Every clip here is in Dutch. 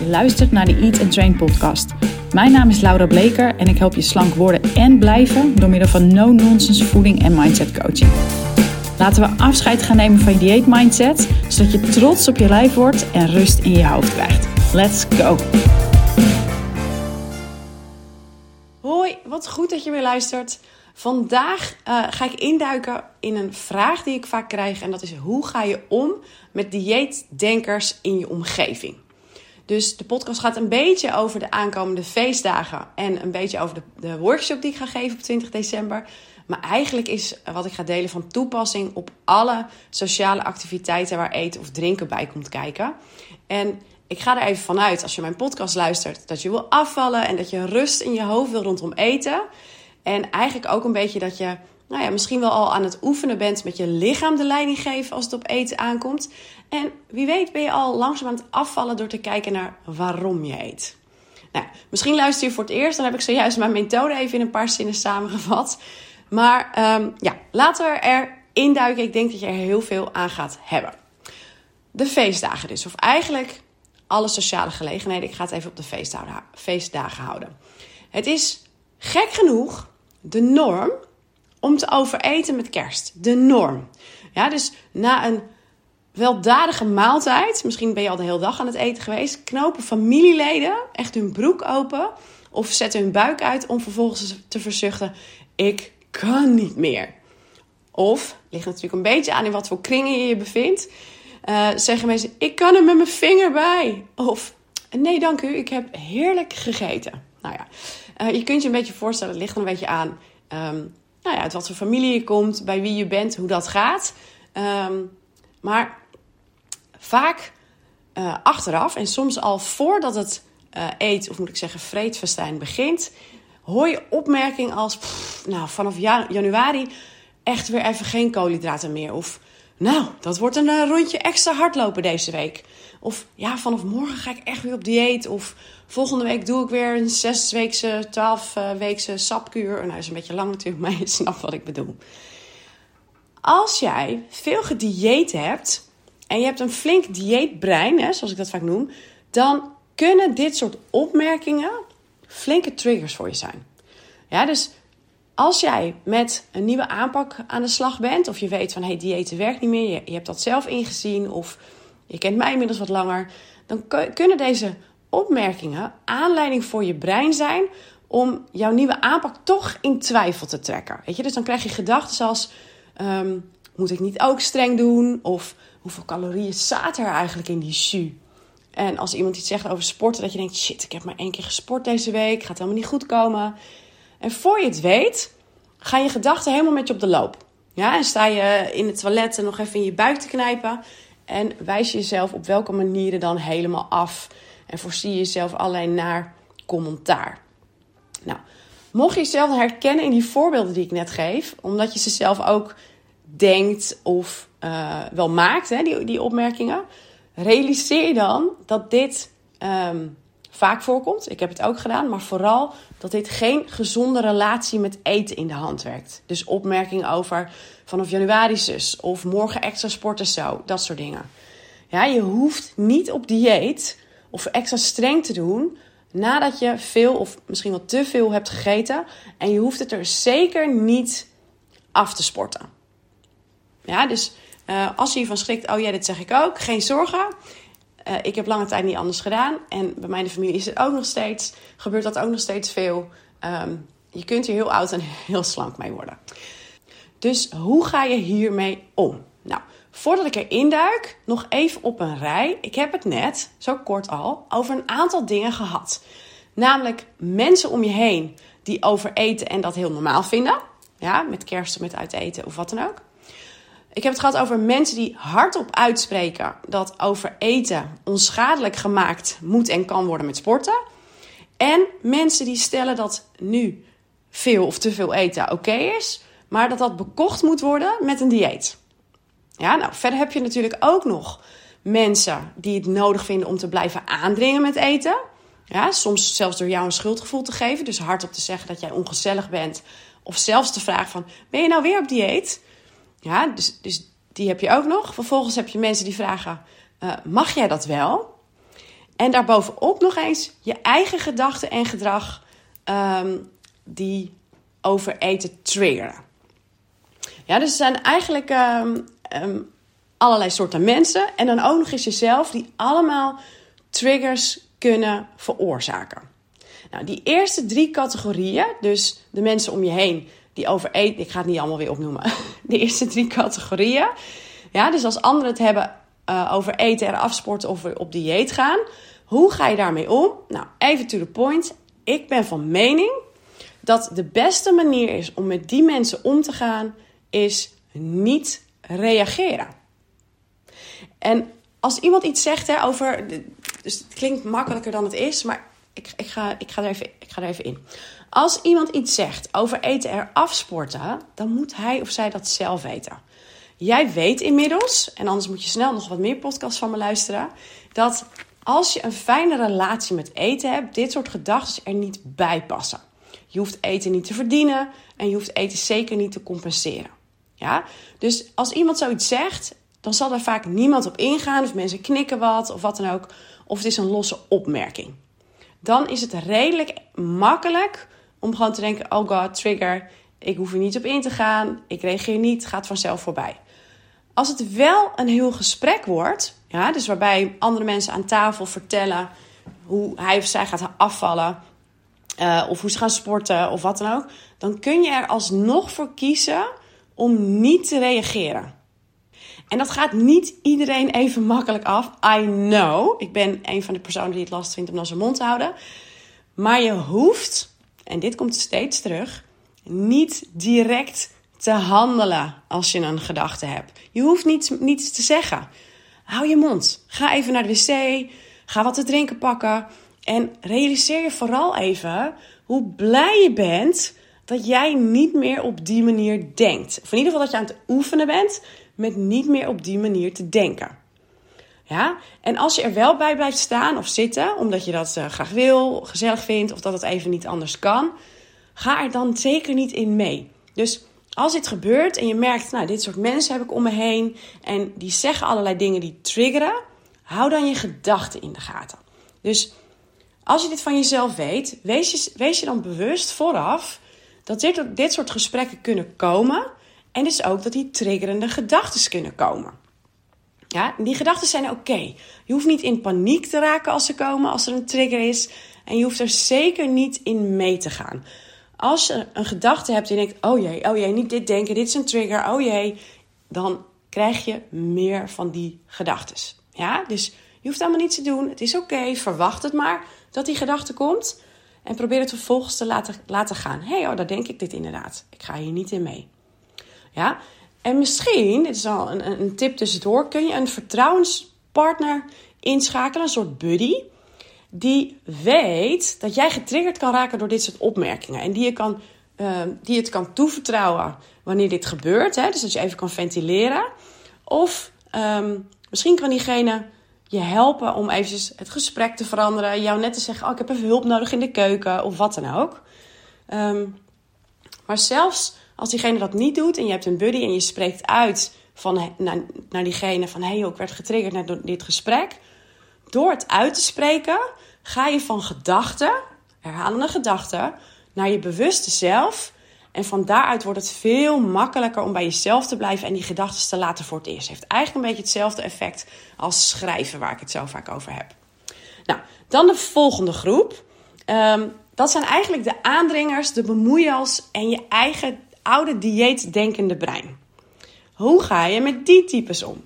Je luistert naar de Eat and Train podcast. Mijn naam is Laura Bleker en ik help je slank worden en blijven door middel van no-nonsense voeding en mindset coaching. Laten we afscheid gaan nemen van je dieet mindset, zodat je trots op je lijf wordt en rust in je hoofd krijgt. Let's go! Hoi, wat goed dat je weer luistert. Vandaag uh, ga ik induiken in een vraag die ik vaak krijg. En dat is: hoe ga je om met dieetdenkers in je omgeving? Dus de podcast gaat een beetje over de aankomende feestdagen. En een beetje over de, de workshop die ik ga geven op 20 december. Maar eigenlijk is wat ik ga delen van toepassing op alle sociale activiteiten waar eten of drinken bij komt kijken. En ik ga er even vanuit, als je mijn podcast luistert, dat je wil afvallen en dat je rust in je hoofd wil rondom eten. En eigenlijk ook een beetje dat je nou ja, misschien wel al aan het oefenen bent met je lichaam de leiding geven als het op eten aankomt. En wie weet ben je al langzaam aan het afvallen door te kijken naar waarom je eet. Nou, misschien luister je voor het eerst, dan heb ik zojuist mijn methode even in een paar zinnen samengevat. Maar um, ja, laten we er induiken. Ik denk dat je er heel veel aan gaat hebben. De feestdagen dus, of eigenlijk alle sociale gelegenheden. Ik ga het even op de feestdagen, feestdagen houden. Het is gek genoeg de norm om te overeten met kerst. De norm. Ja, dus na een weldadige maaltijd, misschien ben je al de hele dag aan het eten geweest, knopen familieleden echt hun broek open of zetten hun buik uit om vervolgens te verzuchten: ik kan niet meer. Of, ligt natuurlijk een beetje aan in wat voor kringen je je bevindt, uh, zeggen mensen: ik kan er met mijn vinger bij. Of, nee dank u, ik heb heerlijk gegeten. Nou ja, uh, je kunt je een beetje voorstellen, het ligt een beetje aan um, nou ja, uit wat voor familie je komt, bij wie je bent, hoe dat gaat. Um, maar vaak uh, achteraf en soms al voordat het uh, eet, of moet ik zeggen, vreedfestijn begint, hoor je opmerking als: Nou, vanaf januari echt weer even geen koolhydraten meer. Of nou, dat wordt een uh, rondje extra hardlopen deze week. Of ja, vanaf morgen ga ik echt weer op dieet. Of volgende week doe ik weer een zesweekse, twaalfweekse sapkuur. Nou, dat is een beetje lang natuurlijk, maar je snapt wat ik bedoel. Als jij veel gedieet hebt en je hebt een flink dieetbrein, hè, zoals ik dat vaak noem, dan kunnen dit soort opmerkingen flinke triggers voor je zijn. Ja, dus als jij met een nieuwe aanpak aan de slag bent, of je weet van hey, diëten werkt niet meer, je, hebt dat zelf ingezien, of je kent mij inmiddels wat langer, dan kunnen deze opmerkingen aanleiding voor je brein zijn om jouw nieuwe aanpak toch in twijfel te trekken. Weet je, dus dan krijg je gedachten als: um, moet ik niet ook streng doen? Of hoeveel calorieën staat er eigenlijk in die jus? En als iemand iets zegt over sporten, dat je denkt: shit, ik heb maar één keer gesport deze week, gaat helemaal niet goed komen. En voor je het weet, gaan je gedachten helemaal met je op de loop. Ja, en sta je in het toilet nog even in je buik te knijpen. En wijs je jezelf op welke manieren dan helemaal af. En voorzie je jezelf alleen naar commentaar. Nou, mocht je jezelf herkennen in die voorbeelden die ik net geef, omdat je ze zelf ook denkt of uh, wel maakt, hè, die, die opmerkingen, realiseer dan dat dit um, vaak voorkomt. Ik heb het ook gedaan, maar vooral dat dit geen gezonde relatie met eten in de hand werkt. Dus opmerkingen over vanaf januari zus of morgen extra sporten zo, dat soort dingen. Ja, je hoeft niet op dieet of extra streng te doen nadat je veel of misschien wel te veel hebt gegeten. En je hoeft het er zeker niet af te sporten. Ja, dus uh, als je hiervan schrikt, oh ja, dit zeg ik ook, geen zorgen. Uh, ik heb lange tijd niet anders gedaan. En bij mijn familie is het ook nog steeds, gebeurt dat ook nog steeds veel. Um, je kunt hier heel oud en heel slank mee worden. Dus hoe ga je hiermee om? Nou, voordat ik erin duik, nog even op een rij. Ik heb het net, zo kort al, over een aantal dingen gehad. Namelijk mensen om je heen die over eten en dat heel normaal vinden. Ja, met kerst met uit eten of wat dan ook. Ik heb het gehad over mensen die hardop uitspreken dat over eten onschadelijk gemaakt moet en kan worden met sporten. En mensen die stellen dat nu veel of te veel eten oké is, maar dat dat bekocht moet worden met een dieet. Ja, nou, verder heb je natuurlijk ook nog mensen die het nodig vinden om te blijven aandringen met eten. Ja, soms zelfs door jou een schuldgevoel te geven, dus hardop te zeggen dat jij ongezellig bent. Of zelfs te vragen van, ben je nou weer op dieet? Ja, dus, dus die heb je ook nog. Vervolgens heb je mensen die vragen: uh, mag jij dat wel? En daarbovenop nog eens je eigen gedachten en gedrag ehm, die over eten triggeren. Ja, dus er zijn eigenlijk um, um, allerlei soorten mensen. En dan ook nog eens jezelf die allemaal triggers kunnen veroorzaken. Nou, die eerste drie categorieën, dus de mensen om je heen die over eten, ik ga het niet allemaal weer opnoemen, de eerste drie categorieën. Ja, dus als anderen het hebben uh, over eten en afsporten of op dieet gaan, hoe ga je daarmee om? Nou, even to the point. Ik ben van mening dat de beste manier is om met die mensen om te gaan, is niet reageren. En als iemand iets zegt hè, over. Dus het klinkt makkelijker dan het is, maar ik, ik, ga, ik, ga er even, ik ga er even in. Als iemand iets zegt over eten er afsporten, dan moet hij of zij dat zelf weten. Jij weet inmiddels, en anders moet je snel nog wat meer podcasts van me luisteren, dat als je een fijne relatie met eten hebt, dit soort gedachten er niet bij passen. Je hoeft eten niet te verdienen en je hoeft eten zeker niet te compenseren. Ja? Dus als iemand zoiets zegt, dan zal daar vaak niemand op ingaan, of mensen knikken wat of wat dan ook, of het is een losse opmerking. Dan is het redelijk makkelijk om gewoon te denken: oh god, trigger, ik hoef er niet op in te gaan, ik reageer niet, gaat vanzelf voorbij. Als het wel een heel gesprek wordt, ja, dus waarbij andere mensen aan tafel vertellen hoe hij of zij gaat afvallen, uh, of hoe ze gaan sporten of wat dan ook, dan kun je er alsnog voor kiezen om niet te reageren. En dat gaat niet iedereen even makkelijk af. I know. Ik ben een van de personen die het last vindt om dan zijn mond te houden. Maar je hoeft, en dit komt steeds terug, niet direct te handelen als je een gedachte hebt. Je hoeft niets, niets te zeggen. Hou je mond. Ga even naar de wc. Ga wat te drinken pakken. En realiseer je vooral even hoe blij je bent dat jij niet meer op die manier denkt. Of in ieder geval dat je aan het oefenen bent met niet meer op die manier te denken. Ja? En als je er wel bij blijft staan of zitten, omdat je dat uh, graag wil, gezellig vindt of dat het even niet anders kan, ga er dan zeker niet in mee. Dus als dit gebeurt en je merkt, nou, dit soort mensen heb ik om me heen en die zeggen allerlei dingen die triggeren, hou dan je gedachten in de gaten. Dus als je dit van jezelf weet, wees je, wees je dan bewust vooraf dat dit, dit soort gesprekken kunnen komen en dus ook dat die triggerende gedachten kunnen komen. Ja, die gedachten zijn oké. Je hoeft niet in paniek te raken als ze komen, als er een trigger is. En je hoeft er zeker niet in mee te gaan. Als je een gedachte hebt en denkt: oh jee, oh jee, niet dit denken, dit is een trigger, oh jee. Dan krijg je meer van die gedachten. Ja, dus je hoeft allemaal niets te doen. Het is oké, verwacht het maar dat die gedachte komt. En probeer het vervolgens te laten, laten gaan. Hé, hey, oh, daar denk ik dit inderdaad. Ik ga hier niet in mee. Ja? En misschien, dit is al een, een tip tussendoor, kun je een vertrouwenspartner inschakelen, een soort buddy, die weet dat jij getriggerd kan raken door dit soort opmerkingen. En die, je kan, uh, die het kan toevertrouwen wanneer dit gebeurt. Hè? Dus dat je even kan ventileren. Of um, misschien kan diegene je helpen om eventjes het gesprek te veranderen. Jou net te zeggen, oh, ik heb even hulp nodig in de keuken of wat dan ook. Um, maar zelfs als diegene dat niet doet en je hebt een buddy en je spreekt uit van, naar, naar diegene van... hé, hey, ik werd getriggerd naar dit gesprek. Door het uit te spreken ga je van gedachten, herhalende gedachten... naar je bewuste zelf... En van daaruit wordt het veel makkelijker om bij jezelf te blijven en die gedachten te laten voor het eerst. Het heeft eigenlijk een beetje hetzelfde effect als schrijven, waar ik het zo vaak over heb. Nou, dan de volgende groep. Ehm, dat zijn eigenlijk de aandringers, de bemoeials en je eigen oude dieetdenkende brein. Hoe ga je met die types om?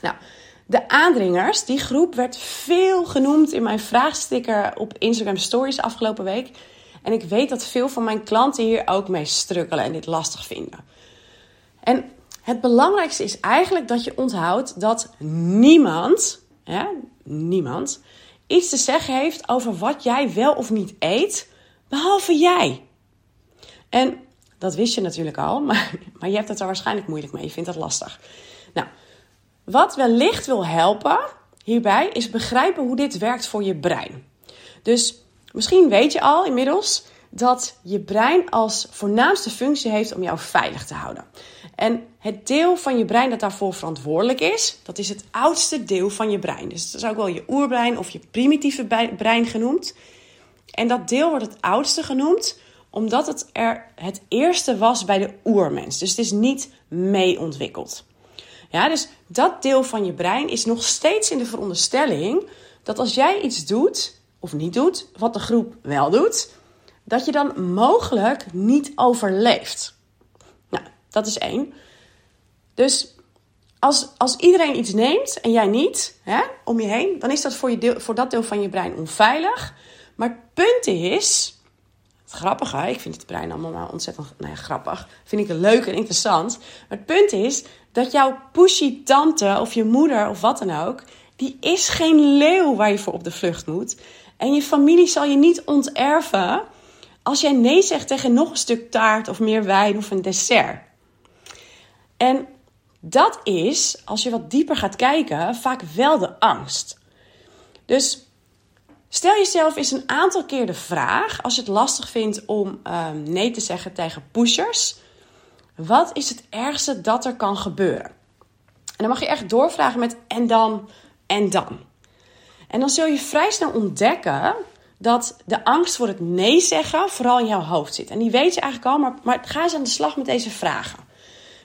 Nou, de aandringers, die groep werd veel genoemd in mijn vraagsticker op Instagram Stories afgelopen week. En ik weet dat veel van mijn klanten hier ook mee strukkelen en dit lastig vinden. En het belangrijkste is eigenlijk dat je onthoudt dat niemand, ja, niemand, iets te zeggen heeft over wat jij wel of niet eet, behalve jij. En dat wist je natuurlijk al, maar, maar je hebt het er waarschijnlijk moeilijk mee. Je vindt dat lastig. Nou, wat wellicht wil helpen hierbij is begrijpen hoe dit werkt voor je brein. Dus misschien weet je al inmiddels dat je brein als voornaamste functie heeft om jou veilig te houden. En het deel van je brein dat daarvoor verantwoordelijk is, dat is het oudste deel van je brein. Dus dat is ook wel je oerbrein of je primitieve brein genoemd. En dat deel wordt het oudste genoemd omdat het er het eerste was bij de oermens. Dus het is niet mee ontwikkeld. Ja, dus dat deel van je brein is nog steeds in de veronderstelling dat als jij iets doet of niet doet, wat de groep wel doet, dat je dan mogelijk niet overleeft. Nou, dat is één. Dus als, als iedereen iets neemt en jij niet, hè, om je heen, dan is dat voor, je deel, voor dat deel van je brein onveilig. Maar het punt is, het grappige, ik vind het brein allemaal maar ontzettend nou ja, grappig, vind ik leuk en interessant. Maar het punt is dat jouw pushy tante of je moeder of wat dan ook, die is geen leeuw waar je voor op de vlucht moet. En je familie zal je niet onterven als jij nee zegt tegen nog een stuk taart of meer wijn of een dessert. En dat is, als je wat dieper gaat kijken, vaak wel de angst. Dus stel jezelf eens een aantal keer de vraag, als je het lastig vindt om ehm, nee te zeggen tegen pushers. Wat is het ergste dat er kan gebeuren? En dan mag je echt doorvragen met en dan, en dan. En dan zul je vrij snel ontdekken dat de angst voor het nee zeggen vooral in jouw hoofd zit. En die weet je eigenlijk al, maar, maar ga eens aan de slag met deze vragen.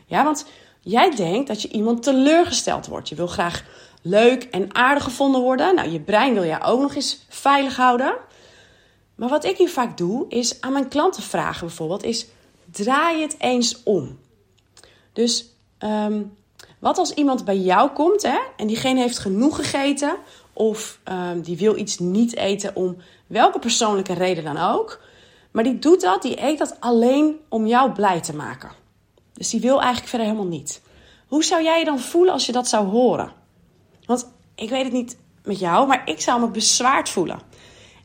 Ja, want jij denkt dat je iemand teleurgesteld wordt. Je wil graag leuk en aardig gevonden worden. Nou, je brein wil jou ook nog eens veilig houden. Maar wat ik hier vaak doe, is aan mijn klanten vragen bijvoorbeeld, is draai het eens om. Dus ehm, wat als iemand bij jou komt hè, en diegene heeft genoeg gegeten of um, die wil iets niet eten om welke persoonlijke reden dan ook. Maar die doet dat, die eet dat alleen om jou blij te maken. Dus die wil eigenlijk verder helemaal niet. Hoe zou jij je dan voelen als je dat zou horen? Ik weet het niet met jou, maar ik zou me bezwaard voelen.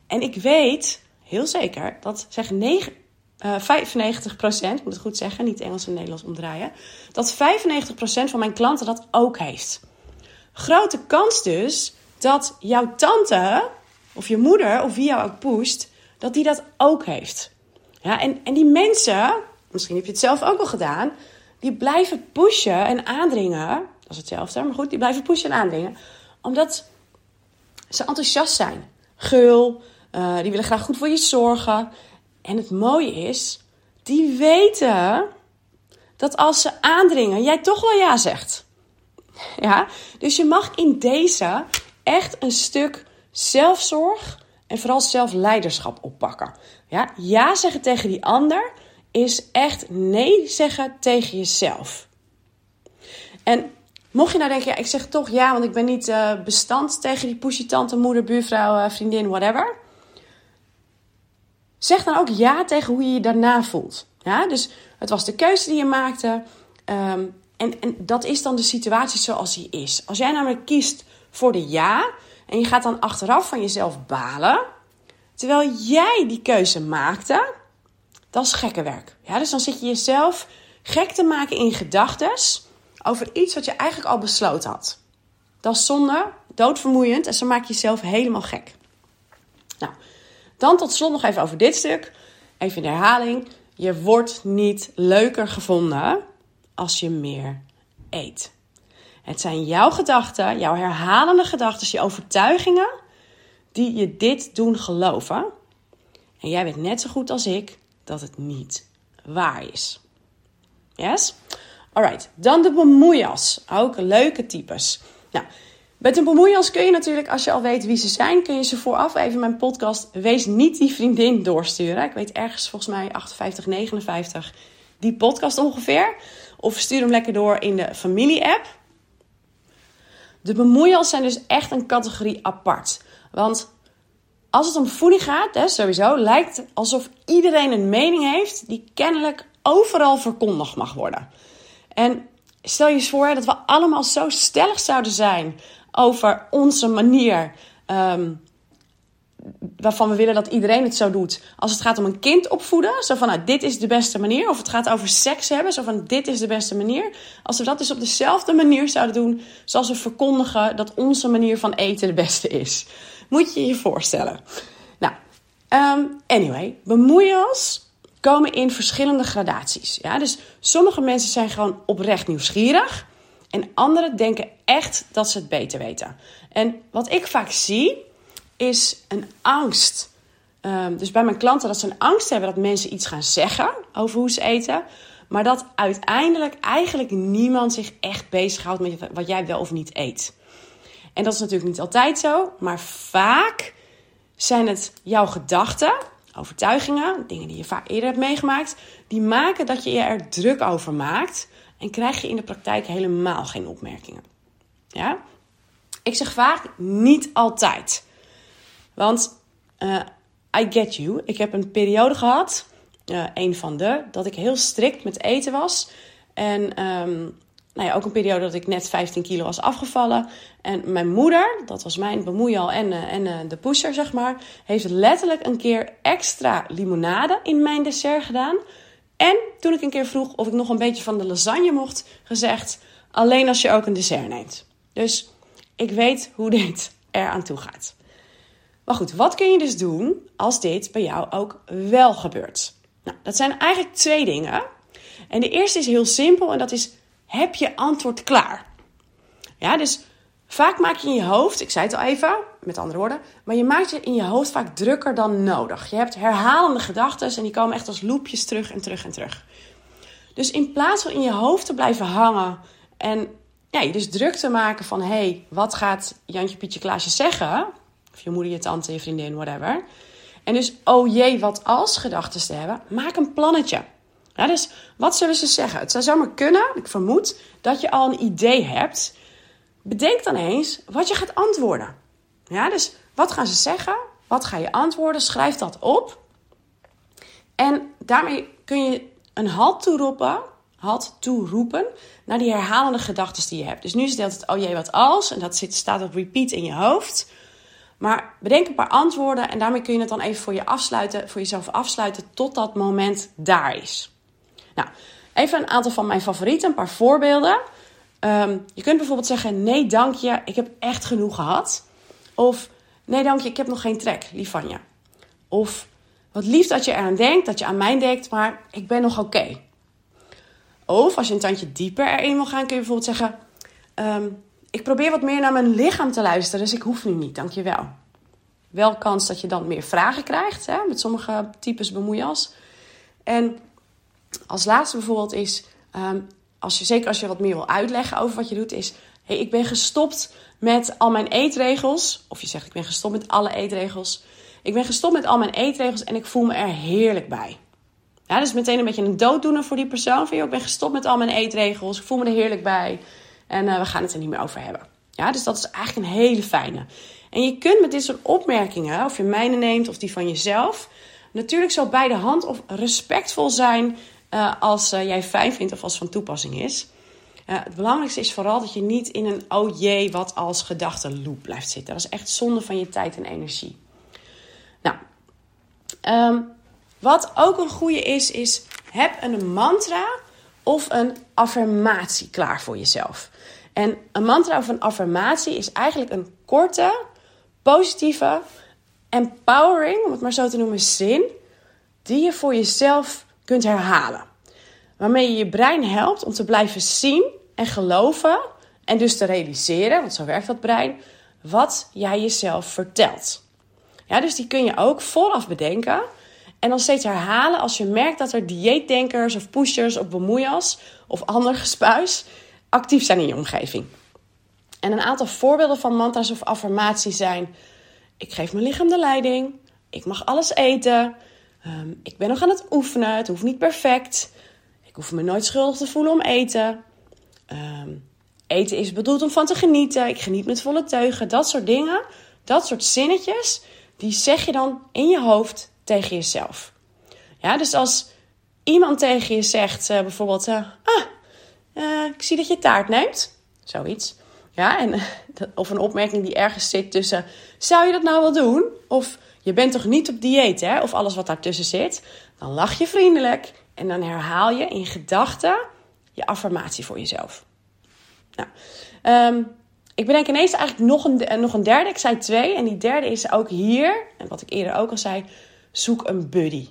En ik weet heel zeker dat zeg 9, uh, 95 procent, moet het goed zeggen, niet Engels en Nederlands omdraaien, dat 95 procent van mijn klanten dat ook heeft. Grote kans dus dat jouw tante of je moeder of wie jou ook pusht, dat die dat ook heeft. Ja, en, en die mensen, misschien heb je het zelf ook al gedaan, die blijven pushen en aandringen. Dat is hetzelfde, maar goed, die blijven pushen en aandringen. Omdat ze enthousiast zijn. Geul, uh, die willen graag goed voor je zorgen. En het mooie is, die weten dat als ze aandringen, jij toch wel ja zegt. Ja, dus je mag in deze echt een stuk zelfzorg en vooral zelfleiderschap oppakken. Ja, ja zeggen tegen die ander is echt nee zeggen tegen jezelf. En mocht je nou denken, ja, ik zeg toch ja, want ik ben niet uh, bestand tegen die pushy tante, moeder, buurvrouw, uh, vriendin, whatever. Zeg dan ook ja tegen hoe je je daarna voelt. Ja, dus het was de keuze die je maakte. Um, en, en dat is dan de situatie zoals die is. Als jij namelijk kiest voor de ja en je gaat dan achteraf van jezelf balen, terwijl jij die keuze maakte, dat is gekke werk. Ja, dus dan zit je jezelf gek te maken in gedachten over iets wat je eigenlijk al besloten had. Dat is zonde, doodvermoeiend en zo maak je jezelf helemaal gek. Nou, dan tot slot nog even over dit stuk. Even in herhaling. Je wordt niet leuker gevonden als je meer eet. Het zijn jouw gedachten, jouw herhalende gedachten, je overtuigingen, die je dit doen geloven. En jij weet net zo goed als ik dat het niet waar is. Yes? Alright, dan de bemoeias. Ook leuke types. Nou, met een bemoeias kun je natuurlijk, als je al weet wie ze zijn, kun je ze vooraf even mijn podcast Wees niet die vriendin doorsturen. Ik weet ergens volgens mij 58, 59 die podcast ongeveer. Of stuur hem lekker door in de familie-app. De bemoeias zijn dus echt een categorie apart. Want als het om voeding gaat, hè, sowieso, lijkt alsof iedereen een mening heeft die kennelijk overal verkondigd mag worden. En stel je eens voor dat we allemaal zo stellig zouden zijn over onze manier um, waarvan we willen dat iedereen het zo doet. Als het gaat om een kind opvoeden, zo van nou, dit is de beste manier. Of het gaat over seks hebben, zo van dit is de beste manier. Als we dat dus op dezelfde manier zouden doen, zoals we verkondigen dat onze manier van eten de beste is. Moet je je voorstellen. Nou, um, anyway, bemoeias komen in verschillende gradaties. Ja? Dus sommige mensen zijn gewoon oprecht nieuwsgierig. En anderen denken echt dat ze het beter weten. En wat ik vaak zie, is een angst. Um, dus bij mijn klanten dat ze een angst hebben dat mensen iets gaan zeggen over hoe ze eten. Maar dat uiteindelijk eigenlijk niemand zich echt bezighoudt met wat jij wel of niet eet. En dat is natuurlijk niet altijd zo, maar vaak zijn het jouw gedachten, overtuigingen, dingen die je vaak eerder hebt meegemaakt, die maken dat je je er druk over maakt en krijg je in de praktijk helemaal geen opmerkingen. Ja? Ik zeg vaak niet altijd. Want uh, I get you. Ik heb een periode gehad, uh, een van de, dat ik heel strikt met eten was. En um, nou ja, ook een periode dat ik net 15 kilo was afgevallen. En mijn moeder, dat was mijn bemoeial en, uh, en uh, de pusher, zeg maar, heeft letterlijk een keer extra limonade in mijn dessert gedaan. En toen ik een keer vroeg of ik nog een beetje van de lasagne mocht, gezegd: alleen als je ook een dessert neemt. Dus ik weet hoe dit er aan toe gaat. Maar goed, wat kun je dus doen als dit bij jou ook wel gebeurt? Nou, dat zijn eigenlijk twee dingen. En de eerste is heel simpel en dat is: heb je antwoord klaar? Ja, dus vaak maak je in je hoofd, ik zei het al even, met andere woorden, maar je maakt je in je hoofd vaak drukker dan nodig. Je hebt herhalende gedachten en die komen echt als loopjes terug en terug en terug. Dus in plaats van in je hoofd te blijven hangen en ja, je dus druk te maken van hé, hey, wat gaat Jantje, Pietje, Klaasje zeggen? Of je moeder, je tante, je vriendin, whatever. En dus, oh jee, wat als gedachten te hebben, maak een plannetje. Dus wat zullen ze zeggen? Het zou zomaar kunnen, ik vermoed, dat je al een idee hebt. Bedenk dan eens wat je gaat antwoorden. Ja, dus wat gaan ze zeggen? Wat ga je antwoorden? Schrijf dat op. En daarmee kun je een halt toeroepen, halt toeroepen naar die herhalende gedachten die je hebt. Dus nu is het altijd, oh jee, wat als? En dat zit, staat op repeat in je hoofd. Maar bedenk een paar antwoorden en daarmee kun je het dan even voor, je afsluiten, voor jezelf afsluiten tot dat moment daar is. Nou, even een aantal van mijn favorieten, een paar voorbeelden. Um, je kunt bijvoorbeeld zeggen: Nee, dank je, ik heb echt genoeg gehad. Of nee, dank je, ik heb nog geen trek, lief van je. Of wat lief dat je eraan denkt, dat je aan mij denkt, maar ik ben nog oké. Of als je een tandje dieper erin wil gaan, kun je bijvoorbeeld zeggen: um, Ik probeer wat meer naar mijn lichaam te luisteren, dus ik hoef nu niet, dank je wel. Wel kans dat je dan meer vragen krijgt, hè, met sommige types bemoeias. En als laatste bijvoorbeeld is, um, als je, zeker als je wat meer wil uitleggen over wat je doet, is: hey, ik ben gestopt met al mijn eetregels. Of je zegt: ik ben gestopt met alle eetregels. Ik ben gestopt met al mijn eetregels en ik voel me er heerlijk bij. Ja, dus meteen een beetje een dooddoener voor die persoon. Van, ik ben gestopt met al mijn eetregels. Ik voel me er heerlijk bij. En uh, we gaan het er niet meer over hebben. Ja, dus dat is eigenlijk een hele fijne. En je kunt met dit soort opmerkingen, of je mijne neemt of die van jezelf, natuurlijk zo bij de hand of respectvol zijn uh, als uh, jij fijn vindt of als van toepassing is. Uh, het belangrijkste is vooral dat je niet in een oh jee, wat als gedachtenloop blijft zitten. Dat is echt zonde van je tijd en energie. Nou, um, wat ook een goede is, is heb een mantra of een affirmatie klaar voor jezelf. En een mantra of een affirmatie is eigenlijk een korte, positieve, empowering, om het maar zo te noemen, zin die je voor jezelf kunt herhalen. Waarmee je je brein helpt om te blijven zien en geloven en dus te realiseren, want zo werkt dat brein, wat jij jezelf vertelt. Ja, dus die kun je ook vooraf bedenken en dan steeds herhalen als je merkt dat er dieetdenkers of pushers of bemoeias of ander gespuis actief zijn in je omgeving. En een aantal voorbeelden van mantra's of affirmaties zijn: ik geef mijn lichaam de leiding, ik mag alles eten, Um, ik ben nog aan het oefenen. Het hoeft niet perfect. Ik hoef me nooit schuldig te voelen om eten. Um, eten is bedoeld om van te genieten. Ik geniet met volle teugen. Dat soort dingen. Dat soort zinnetjes. Die zeg je dan in je hoofd tegen jezelf. Ja, dus als iemand tegen je zegt, uh, bijvoorbeeld: uh, Ah, uh, ik zie dat je taart neemt. Zoiets. Ja, en, of een opmerking die ergens zit tussen: Zou je dat nou wel doen? Of je bent toch niet op dieet, hè? Of alles wat daartussen zit. Dan lach je vriendelijk en dan herhaal je in gedachten je affirmatie voor jezelf. Nou, um, ik bedenk ineens eigenlijk nog een, nog een derde. Ik zei twee. En die derde is ook hier, en wat ik eerder ook al zei, zoek een buddy.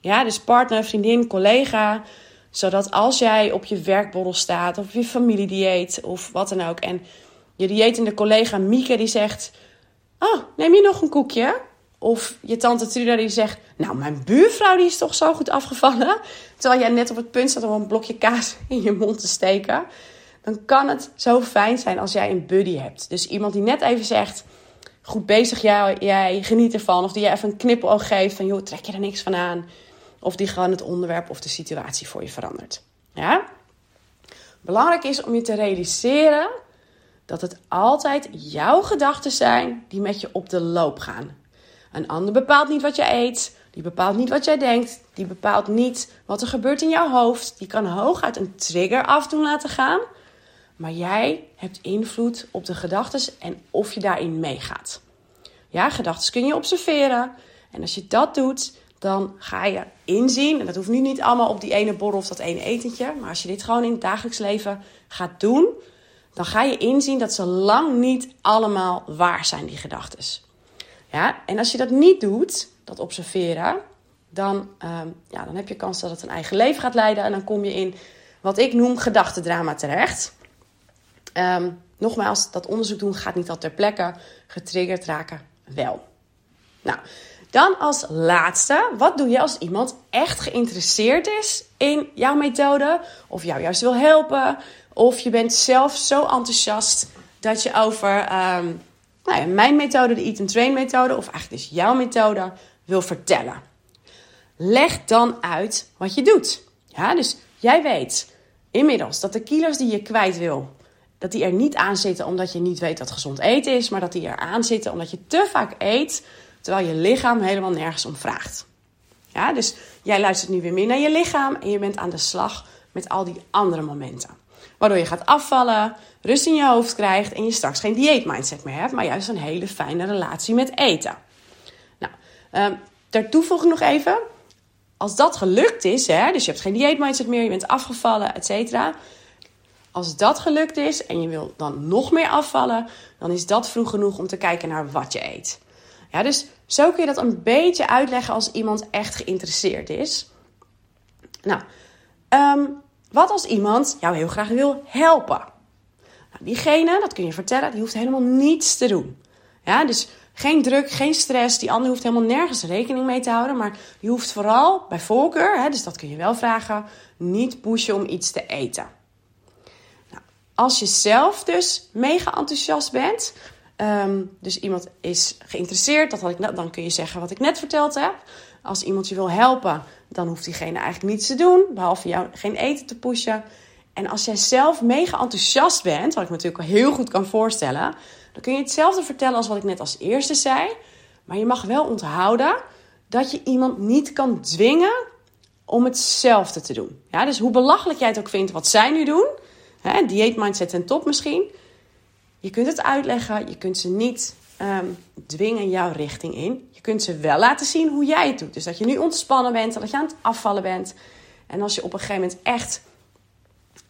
Ja, dus partner, vriendin, collega. Zodat als jij op je werkborrel staat of op je familiedieet of wat dan ook. En je dieetende collega Mieke die zegt... Oh, neem je nog een koekje? Of je tante Truda die zegt... Nou, mijn buurvrouw die is toch zo goed afgevallen. Terwijl jij net op het punt staat om een blokje kaas in je mond te steken. Dan kan het zo fijn zijn als jij een buddy hebt. Dus iemand die net even zegt... Goed bezig jij, jij geniet ervan. Of die je even een knipoog geeft van... joh, trek je er niks van aan. Of die gewoon het onderwerp of de situatie voor je verandert. Ja? Belangrijk is om je te realiseren dat het altijd jouw gedachten zijn die met je op de loop gaan. Een ander bepaalt niet wat je eet, die bepaalt niet wat jij denkt, die bepaalt niet wat er gebeurt in jouw hoofd. Die kan hooguit een trigger af doen laten gaan, maar jij hebt invloed op de gedachten en of je daarin meegaat. Ja, gedachten kun je observeren en als je dat doet, dan ga je inzien, en dat hoeft nu niet allemaal op die ene borrel of dat ene etentje, maar als je dit gewoon in het dagelijks leven gaat doen, dan ga je inzien dat ze lang niet allemaal waar zijn, die gedachten. Ja, en als je dat niet doet, dat observeren, dan, um, ja, dan heb je kans dat het een eigen leven gaat leiden. En dan kom je in wat ik noem gedachtendrama terecht. Um, nogmaals, dat onderzoek doen gaat niet al ter plekke. Getriggerd raken wel. Nou, dan als laatste, wat doe je als iemand echt geïnteresseerd is in jouw methode? Of jou juist wil helpen? Of je bent zelf zo enthousiast dat je over um, nou mijn methode, de Eat and Train methode, of eigenlijk dus jouw methode, wil vertellen. Leg dan uit wat je doet. Ja, dus jij weet inmiddels dat de kilo's die je kwijt wil, dat die er niet aan zitten omdat je niet weet dat gezond eten is, maar dat die er aan zitten omdat je te vaak eet, terwijl je lichaam helemaal nergens om vraagt. Ja, dus jij luistert nu weer meer naar je lichaam en je bent aan de slag met al die andere momenten. Waardoor je gaat afvallen, rust in je hoofd krijgt en je straks geen dieetmindset meer hebt, maar juist een hele fijne relatie met eten. Nou, um, daartoe voeg ik nog even, als dat gelukt is, hè, dus je hebt geen dieetmindset meer, je bent afgevallen, et cetera. Als dat gelukt is en je wil dan nog meer afvallen, dan is dat vroeg genoeg om te kijken naar wat je eet. Ja, dus zo kun je dat een beetje uitleggen als iemand echt geïnteresseerd is. Nou, um, wat als iemand jou heel graag wil helpen? Nou, diegene, dat kun je vertellen, die hoeft helemaal niets te doen. Ja, dus geen druk, geen stress. Die ander hoeft helemaal nergens rekening mee te houden. Maar je hoeft vooral bij voorkeur, hè, dus dat kun je wel vragen, niet pushen om iets te eten. Nou, als je zelf dus mega enthousiast bent, um, dus iemand is geïnteresseerd, dat had ik net, dan kun je zeggen wat ik net verteld heb. Als iemand je wil helpen, dan hoeft diegene eigenlijk niets te doen, behalve jou geen eten te pushen. En als jij zelf mega enthousiast bent, wat ik me natuurlijk heel goed kan voorstellen, dan kun je hetzelfde vertellen als wat ik net als eerste zei. Maar je mag wel onthouden dat je iemand niet kan dwingen om hetzelfde te doen. Ja, dus hoe belachelijk jij het ook vindt wat zij nu doen, hè, dieet mindset en top misschien, je kunt het uitleggen, je kunt ze niet um, dwingen jouw richting in. Je kunt ze wel laten zien hoe jij het doet. Dus dat je nu ontspannen bent, dat je aan het afvallen bent. En als je op een gegeven moment echt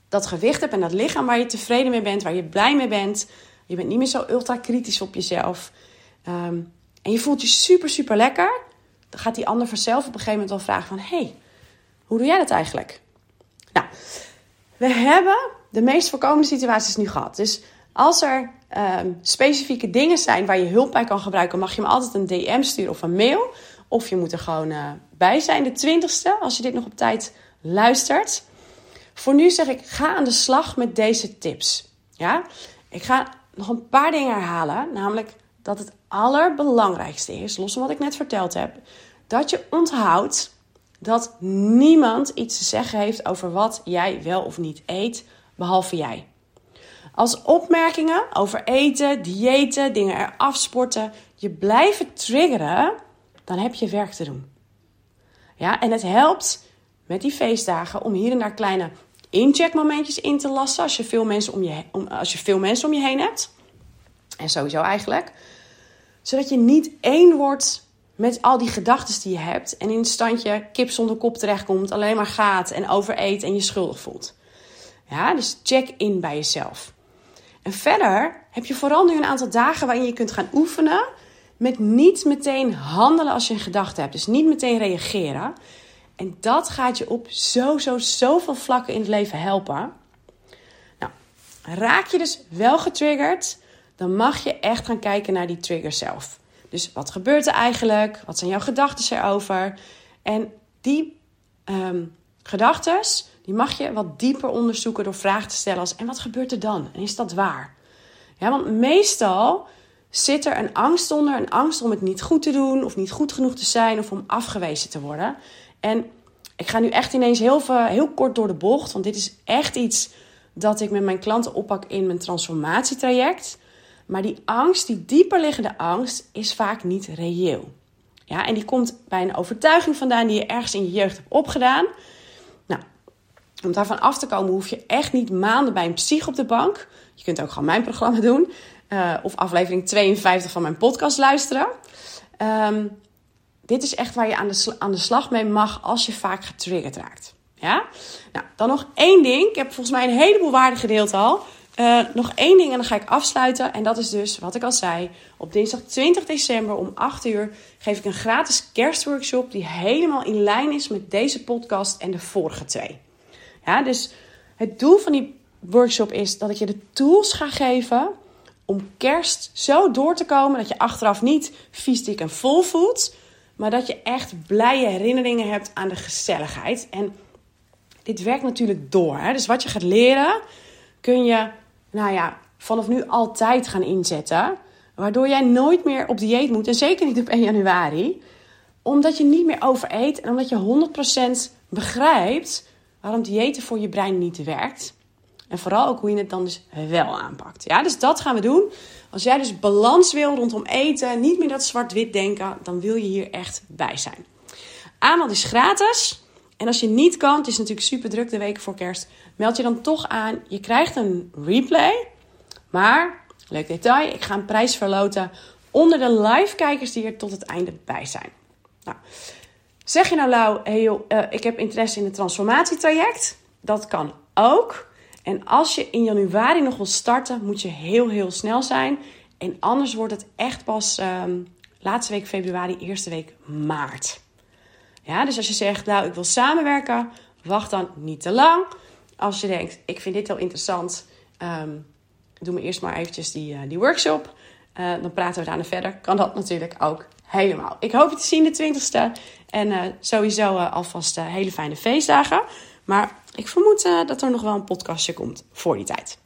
dat gewicht hebt en dat lichaam waar je tevreden mee bent, waar je blij mee bent. Je bent niet meer zo ultra kritisch op jezelf. Um, en je voelt je super, super lekker. Dan gaat die ander vanzelf op een gegeven moment wel vragen van... hey, hoe doe jij dat eigenlijk? Nou, we hebben de meest voorkomende situaties nu gehad. Dus als er um, specifieke dingen zijn waar je hulp bij kan gebruiken, mag je me altijd een DM sturen of een mail. Of je moet er gewoon uh, bij zijn, de twintigste, als je dit nog op tijd luistert. Voor nu zeg ik, ga aan de slag met deze tips. Ja? Ik ga nog een paar dingen herhalen, namelijk dat het allerbelangrijkste is, los van wat ik net verteld heb, dat je onthoudt dat niemand iets te zeggen heeft over wat jij wel of niet eet, behalve jij. Als opmerkingen over eten, diëten, dingen eraf sporten je blijven triggeren, dan heb je werk te doen. Ja, en het helpt met die feestdagen om hier en daar kleine incheckmomentjes in te lassen als je veel mensen om je, als je veel mensen om je heen hebt. En sowieso eigenlijk. Zodat je niet één wordt met al die gedachten die je hebt en in een standje kip zonder kop terechtkomt, alleen maar gaat en overeet en je schuldig voelt. Ja, dus check in bij jezelf. En verder heb je vooral nu een aantal dagen waarin je kunt gaan oefenen met niet meteen handelen als je een gedachte hebt. Dus niet meteen reageren. En dat gaat je op zo, zo, zoveel vlakken in het leven helpen. Nou, raak je dus wel getriggerd, dan mag je echt gaan kijken naar die trigger zelf. Dus wat gebeurt er eigenlijk? Wat zijn jouw gedachten erover? En die um, gedachten, die mag je wat dieper onderzoeken door vragen te stellen als: en wat gebeurt er dan? En is dat waar? Ja, want meestal zit er een angst onder, een angst om het niet goed te doen of niet goed genoeg te zijn of om afgewezen te worden. En ik ga nu echt ineens heel, heel kort door de bocht, want dit is echt iets dat ik met mijn klanten oppak in mijn transformatietraject. Maar die angst, die dieperliggende angst, is vaak niet reëel. Ja, en die komt bij een overtuiging vandaan die je ergens in je jeugd hebt opgedaan. Om daarvan af te komen hoef je echt niet maanden bij een psych op de bank. Je kunt ook gewoon mijn programma doen. Uh, of aflevering 52 van mijn podcast luisteren. Um, dit is echt waar je aan de, aan de slag mee mag als je vaak getriggerd raakt. Ja? Nou, dan nog één ding. Ik heb volgens mij een heleboel waarde gedeeld al. Uh, nog één ding en dan ga ik afsluiten. En dat is dus wat ik al zei. Op dinsdag 20 december om 8 uur geef ik een gratis kerstworkshop. Die helemaal in lijn is met deze podcast en de vorige twee. Ja, dus het doel van die workshop is dat ik je de tools ga geven om kerst zo door te komen dat je achteraf niet vies, dik en vol voelt, maar dat je echt blije herinneringen hebt aan de gezelligheid. En dit werkt natuurlijk door. Dus wat je gaat leren, kun je, nou ja, vanaf nu altijd gaan inzetten. Waardoor jij nooit meer op dieet moet. En zeker niet op 1 januari. Omdat je niet meer overeet. En omdat je 100% begrijpt waarom diëten voor je brein niet werkt. En vooral ook hoe je het dan dus wel aanpakt. Ja, dus dat gaan we doen. Als jij dus balans wil rondom eten, niet meer dat zwart-wit denken, dan wil je hier echt bij zijn. Aanbod is gratis. En als je niet kan, het is natuurlijk super druk de weken voor kerst, meld je dan toch aan. Je krijgt een replay. Maar, leuk detail, ik ga een prijs verloten onder de live-kijkers die er tot het einde bij zijn. Nou, zeg je nou, Lau, hey uh, ik heb interesse in een transformatietraject? Dat kan ook. En als je in januari nog wil starten, moet je heel, heel snel zijn. En anders wordt het echt pas um, laatste week februari, eerste week maart. Ja, dus als je zegt, nou, ik wil samenwerken, wacht dan niet te lang. Als je denkt, ik vind dit heel interessant, um, doe me eerst maar eventjes die, uh, die workshop. Uh, dan praten we daarna verder. Kan dat natuurlijk ook helemaal. Ik hoop je te zien de 20ste. En uh, sowieso alvast hele fijne feestdagen. Maar ik vermoed dat er nog wel een podcastje komt voor die tijd.